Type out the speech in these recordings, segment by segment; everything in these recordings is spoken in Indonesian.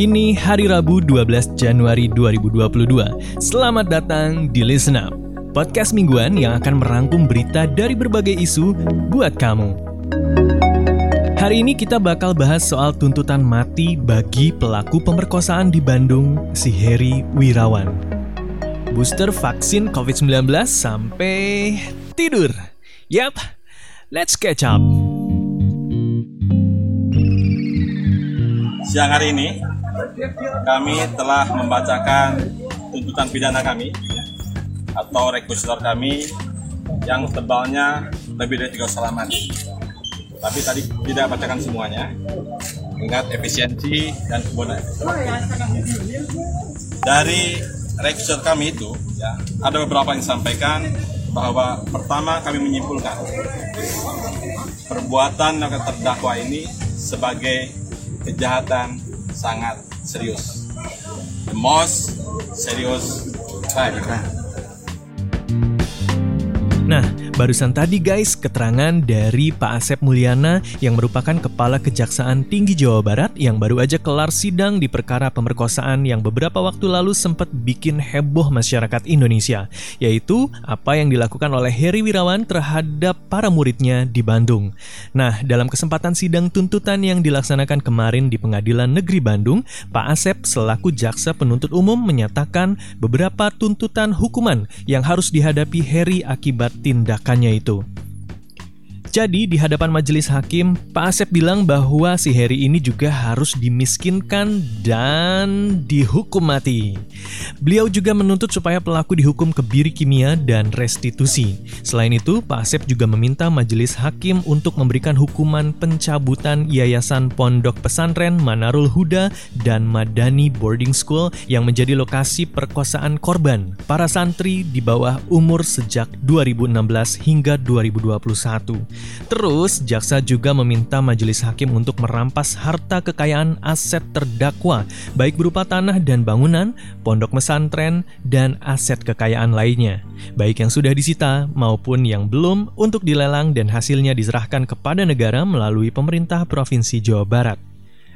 Ini hari Rabu 12 Januari 2022. Selamat datang di Listen Up, podcast mingguan yang akan merangkum berita dari berbagai isu buat kamu. Hari ini kita bakal bahas soal tuntutan mati bagi pelaku pemerkosaan di Bandung, si Heri Wirawan. Booster vaksin COVID-19 sampai tidur. Yap, let's catch up. Siang hari ini, kami telah membacakan tuntutan pidana kami atau rekusitor kami yang tebalnya lebih dari tiga halaman. Tapi tadi tidak bacakan semuanya. Ingat efisiensi dan kemudian dari rekusitor kami itu ya, ada beberapa yang disampaikan bahwa pertama kami menyimpulkan perbuatan terdakwa ini sebagai kejahatan sangat serius. The most serious crime. Nah, barusan tadi guys, keterangan dari Pak Asep Mulyana yang merupakan Kepala Kejaksaan Tinggi Jawa Barat yang baru aja kelar sidang di perkara pemerkosaan yang beberapa waktu lalu sempat bikin heboh masyarakat Indonesia, yaitu apa yang dilakukan oleh Heri Wirawan terhadap para muridnya di Bandung. Nah, dalam kesempatan sidang tuntutan yang dilaksanakan kemarin di Pengadilan Negeri Bandung, Pak Asep selaku jaksa penuntut umum menyatakan beberapa tuntutan hukuman yang harus dihadapi Heri akibat tindakannya itu. Jadi di hadapan majelis hakim, Pak Asep bilang bahwa si Heri ini juga harus dimiskinkan dan dihukum mati. Beliau juga menuntut supaya pelaku dihukum kebiri kimia dan restitusi. Selain itu, Pak Asep juga meminta majelis hakim untuk memberikan hukuman pencabutan Yayasan Pondok Pesantren Manarul Huda dan Madani Boarding School yang menjadi lokasi perkosaan korban para santri di bawah umur sejak 2016 hingga 2021. Terus, jaksa juga meminta majelis hakim untuk merampas harta kekayaan aset terdakwa, baik berupa tanah dan bangunan, pondok pesantren, dan aset kekayaan lainnya, baik yang sudah disita maupun yang belum untuk dilelang dan hasilnya diserahkan kepada negara melalui pemerintah Provinsi Jawa Barat.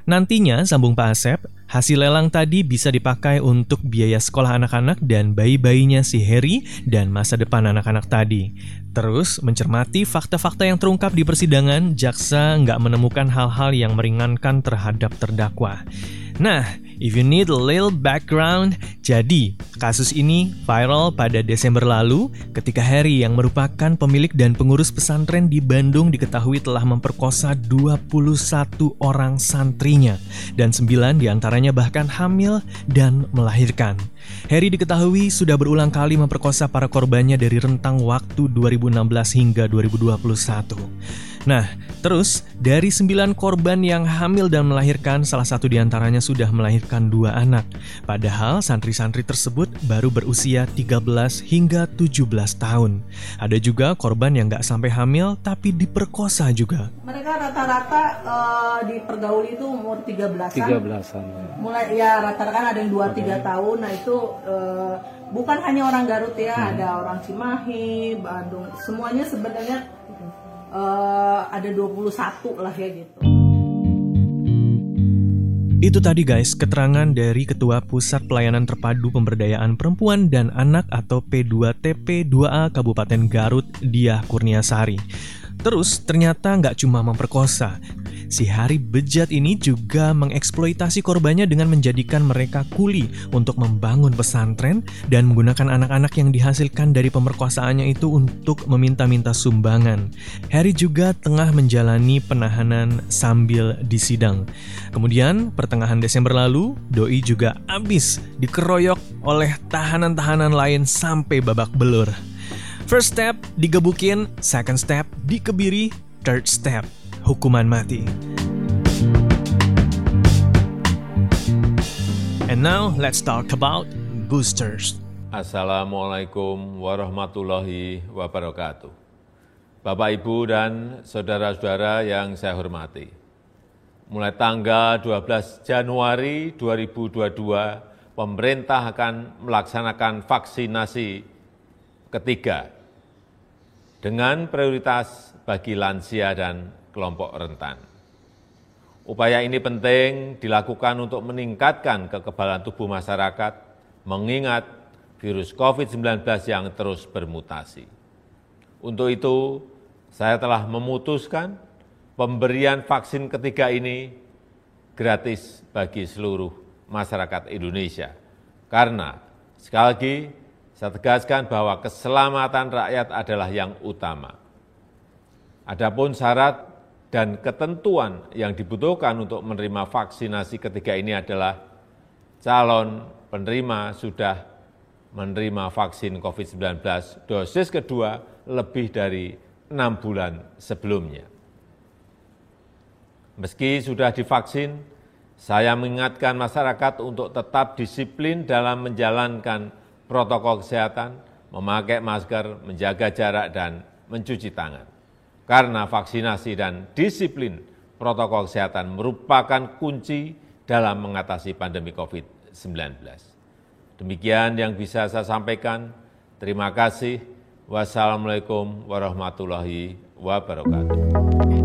Nantinya, sambung Pak Asep, hasil lelang tadi bisa dipakai untuk biaya sekolah anak-anak dan bayi-bayinya si Harry dan masa depan anak-anak tadi. Terus, mencermati fakta-fakta yang terungkap di persidangan, jaksa nggak menemukan hal-hal yang meringankan terhadap terdakwa. Nah, if you need a little background, jadi kasus ini viral pada Desember lalu ketika Harry yang merupakan pemilik dan pengurus pesantren di Bandung diketahui telah memperkosa 21 orang santrinya dan 9 di antaranya bahkan hamil dan melahirkan. Harry diketahui sudah berulang kali memperkosa para korbannya dari rentang waktu 2016 hingga 2021. Nah, terus dari sembilan korban yang hamil dan melahirkan, salah satu di antaranya sudah melahirkan dua anak. Padahal santri-santri tersebut baru berusia 13 hingga 17 tahun. Ada juga korban yang nggak sampai hamil tapi diperkosa juga. Mereka rata-rata uh, di pergauli itu umur 13-an. 13-an. Mulai ya rata-rata kan ada yang 2-3 tahun. Nah itu uh, bukan hanya orang Garut ya, hmm. ada orang Cimahi, Bandung. Semuanya sebenarnya uh, ada 21 lah ya gitu. Itu tadi guys, keterangan dari Ketua Pusat Pelayanan Terpadu Pemberdayaan Perempuan dan Anak atau P2TP2A Kabupaten Garut, Diah Kurniasari. Terus ternyata nggak cuma memperkosa, Si Hari bejat ini juga mengeksploitasi korbannya dengan menjadikan mereka kuli untuk membangun pesantren dan menggunakan anak-anak yang dihasilkan dari pemerkosaannya itu untuk meminta-minta sumbangan. Harry juga tengah menjalani penahanan sambil disidang. Kemudian, pertengahan Desember lalu, Doi juga habis dikeroyok oleh tahanan-tahanan lain sampai babak belur. First step digebukin, second step dikebiri, third step hukuman mati. And now let's talk about boosters. Assalamualaikum warahmatullahi wabarakatuh. Bapak, Ibu, dan saudara-saudara yang saya hormati. Mulai tanggal 12 Januari 2022, pemerintah akan melaksanakan vaksinasi ketiga dengan prioritas bagi lansia dan kelompok rentan. Upaya ini penting dilakukan untuk meningkatkan kekebalan tubuh masyarakat, mengingat virus COVID-19 yang terus bermutasi. Untuk itu, saya telah memutuskan pemberian vaksin ketiga ini gratis bagi seluruh masyarakat Indonesia. Karena, sekali lagi, saya tegaskan bahwa keselamatan rakyat adalah yang utama. Adapun syarat dan ketentuan yang dibutuhkan untuk menerima vaksinasi ketiga ini adalah calon penerima sudah menerima vaksin COVID-19 dosis kedua lebih dari enam bulan sebelumnya. Meski sudah divaksin, saya mengingatkan masyarakat untuk tetap disiplin dalam menjalankan protokol kesehatan, memakai masker, menjaga jarak, dan mencuci tangan karena vaksinasi dan disiplin protokol kesehatan merupakan kunci dalam mengatasi pandemi COVID-19. Demikian yang bisa saya sampaikan. Terima kasih. Wassalamualaikum warahmatullahi wabarakatuh.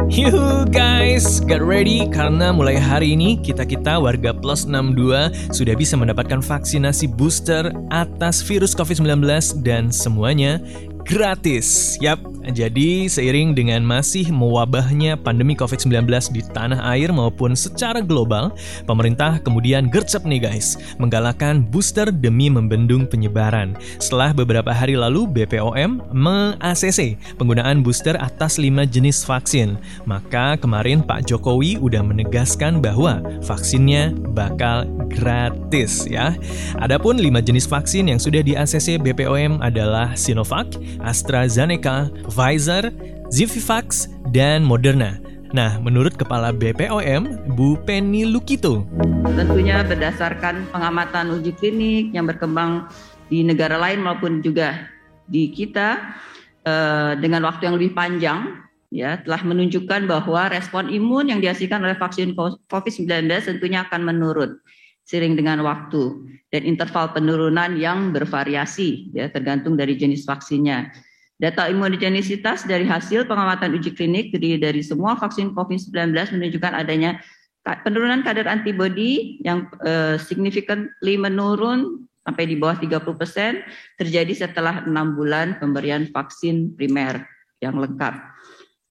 You guys, get ready karena mulai hari ini kita-kita warga plus 62 sudah bisa mendapatkan vaksinasi booster atas virus COVID-19 dan semuanya gratis. Yap, jadi seiring dengan masih mewabahnya pandemi COVID-19 di tanah air maupun secara global, pemerintah kemudian gercep nih guys, menggalakkan booster demi membendung penyebaran. Setelah beberapa hari lalu BPOM me-ACC penggunaan booster atas 5 jenis vaksin. Maka kemarin Pak Jokowi udah menegaskan bahwa vaksinnya bakal gratis ya. Adapun 5 jenis vaksin yang sudah di-ACC BPOM adalah Sinovac, AstraZeneca, Pfizer, Zivivax, dan Moderna. Nah, menurut Kepala BPOM, Bu Penny Lukito. Tentunya berdasarkan pengamatan uji klinik yang berkembang di negara lain maupun juga di kita eh, dengan waktu yang lebih panjang, ya telah menunjukkan bahwa respon imun yang dihasilkan oleh vaksin COVID-19 tentunya akan menurun sering dengan waktu dan interval penurunan yang bervariasi ya tergantung dari jenis vaksinnya. Data imunogenisitas dari hasil pengamatan uji klinik terdiri dari semua vaksin COVID-19 menunjukkan adanya penurunan kadar antibodi yang eh, significantly menurun sampai di bawah 30 persen terjadi setelah enam bulan pemberian vaksin primer yang lengkap.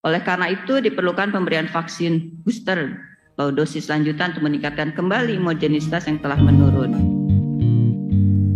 Oleh karena itu diperlukan pemberian vaksin booster atau dosis lanjutan untuk meningkatkan kembali imunogenitas yang telah menurun.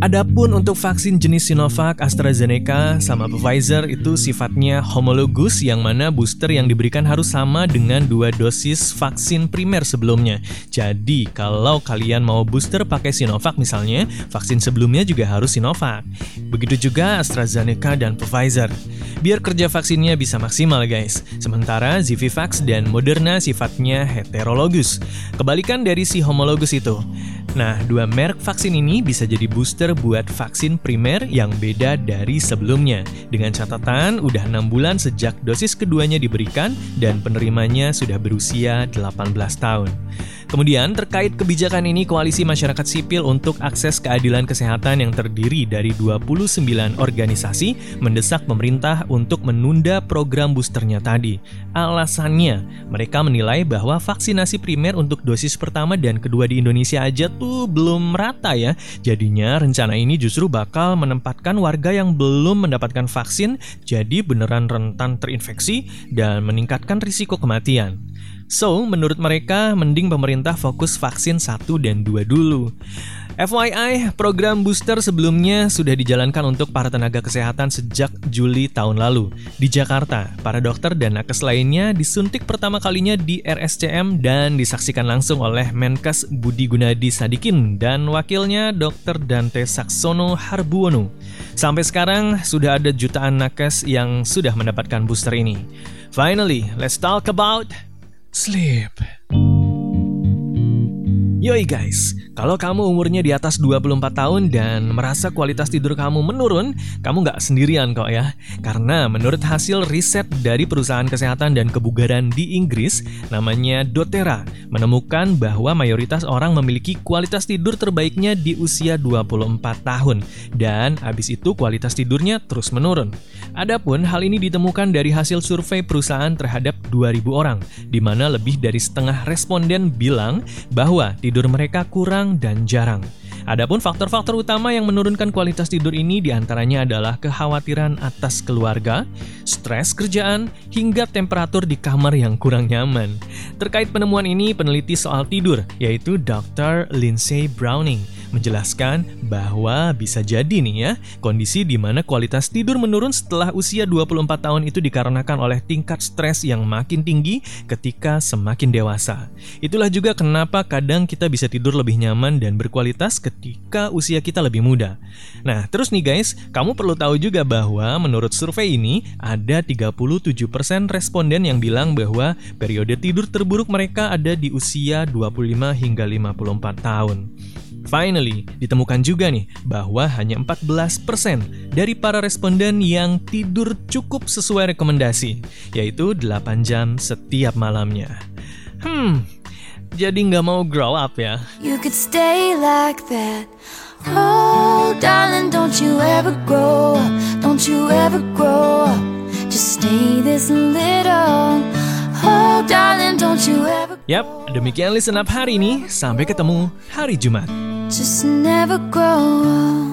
Adapun untuk vaksin jenis Sinovac, AstraZeneca, sama Pfizer itu sifatnya homologus yang mana booster yang diberikan harus sama dengan dua dosis vaksin primer sebelumnya. Jadi kalau kalian mau booster pakai Sinovac misalnya, vaksin sebelumnya juga harus Sinovac. Begitu juga AstraZeneca dan Pfizer. Biar kerja vaksinnya bisa maksimal guys. Sementara Zivivax dan Moderna sifatnya heterologus. Kebalikan dari si homologus itu. Nah, dua merek vaksin ini bisa jadi booster buat vaksin primer yang beda dari sebelumnya. Dengan catatan, udah 6 bulan sejak dosis keduanya diberikan dan penerimanya sudah berusia 18 tahun. Kemudian terkait kebijakan ini Koalisi Masyarakat Sipil untuk Akses Keadilan Kesehatan yang terdiri dari 29 organisasi mendesak pemerintah untuk menunda program boosternya tadi. Alasannya, mereka menilai bahwa vaksinasi primer untuk dosis pertama dan kedua di Indonesia aja tuh belum merata ya. Jadinya rencana ini justru bakal menempatkan warga yang belum mendapatkan vaksin jadi beneran rentan terinfeksi dan meningkatkan risiko kematian. So, menurut mereka, mending pemerintah fokus vaksin 1 dan 2 dulu. FYI, program booster sebelumnya sudah dijalankan untuk para tenaga kesehatan sejak Juli tahun lalu. Di Jakarta, para dokter dan nakes lainnya disuntik pertama kalinya di RSCM dan disaksikan langsung oleh Menkes Budi Gunadi Sadikin dan wakilnya Dr. Dante Saksono Harbuono. Sampai sekarang sudah ada jutaan nakes yang sudah mendapatkan booster ini. Finally, let's talk about sleep. Yoi guys, kalau kamu umurnya di atas 24 tahun dan merasa kualitas tidur kamu menurun, kamu nggak sendirian kok ya. Karena menurut hasil riset dari perusahaan kesehatan dan kebugaran di Inggris, namanya doTERRA, menemukan bahwa mayoritas orang memiliki kualitas tidur terbaiknya di usia 24 tahun. Dan habis itu kualitas tidurnya terus menurun. Adapun hal ini ditemukan dari hasil survei perusahaan terhadap 2000 orang, di mana lebih dari setengah responden bilang bahwa tidur mereka kurang dan jarang. Adapun faktor-faktor utama yang menurunkan kualitas tidur ini di antaranya adalah kekhawatiran atas keluarga, stres kerjaan, hingga temperatur di kamar yang kurang nyaman. Terkait penemuan ini, peneliti soal tidur, yaitu Dr. Lindsay Browning, menjelaskan bahwa bisa jadi nih ya, kondisi di mana kualitas tidur menurun setelah usia 24 tahun itu dikarenakan oleh tingkat stres yang makin tinggi ketika semakin dewasa. Itulah juga kenapa kadang kita bisa tidur lebih nyaman dan berkualitas ketika usia kita lebih muda. Nah, terus nih guys, kamu perlu tahu juga bahwa menurut survei ini ada 37% responden yang bilang bahwa periode tidur terburuk mereka ada di usia 25 hingga 54 tahun. Finally, ditemukan juga nih bahwa hanya 14% dari para responden yang tidur cukup sesuai rekomendasi, yaitu 8 jam setiap malamnya. Hmm, jadi nggak mau grow up ya. You could stay like that. Oh, darling, don't you ever grow up. Don't you ever grow up. Just stay this little. Oh, darling, don't you ever. Yap, demikian listen up hari ini. Sampai ketemu hari Jumat. Just never grow up.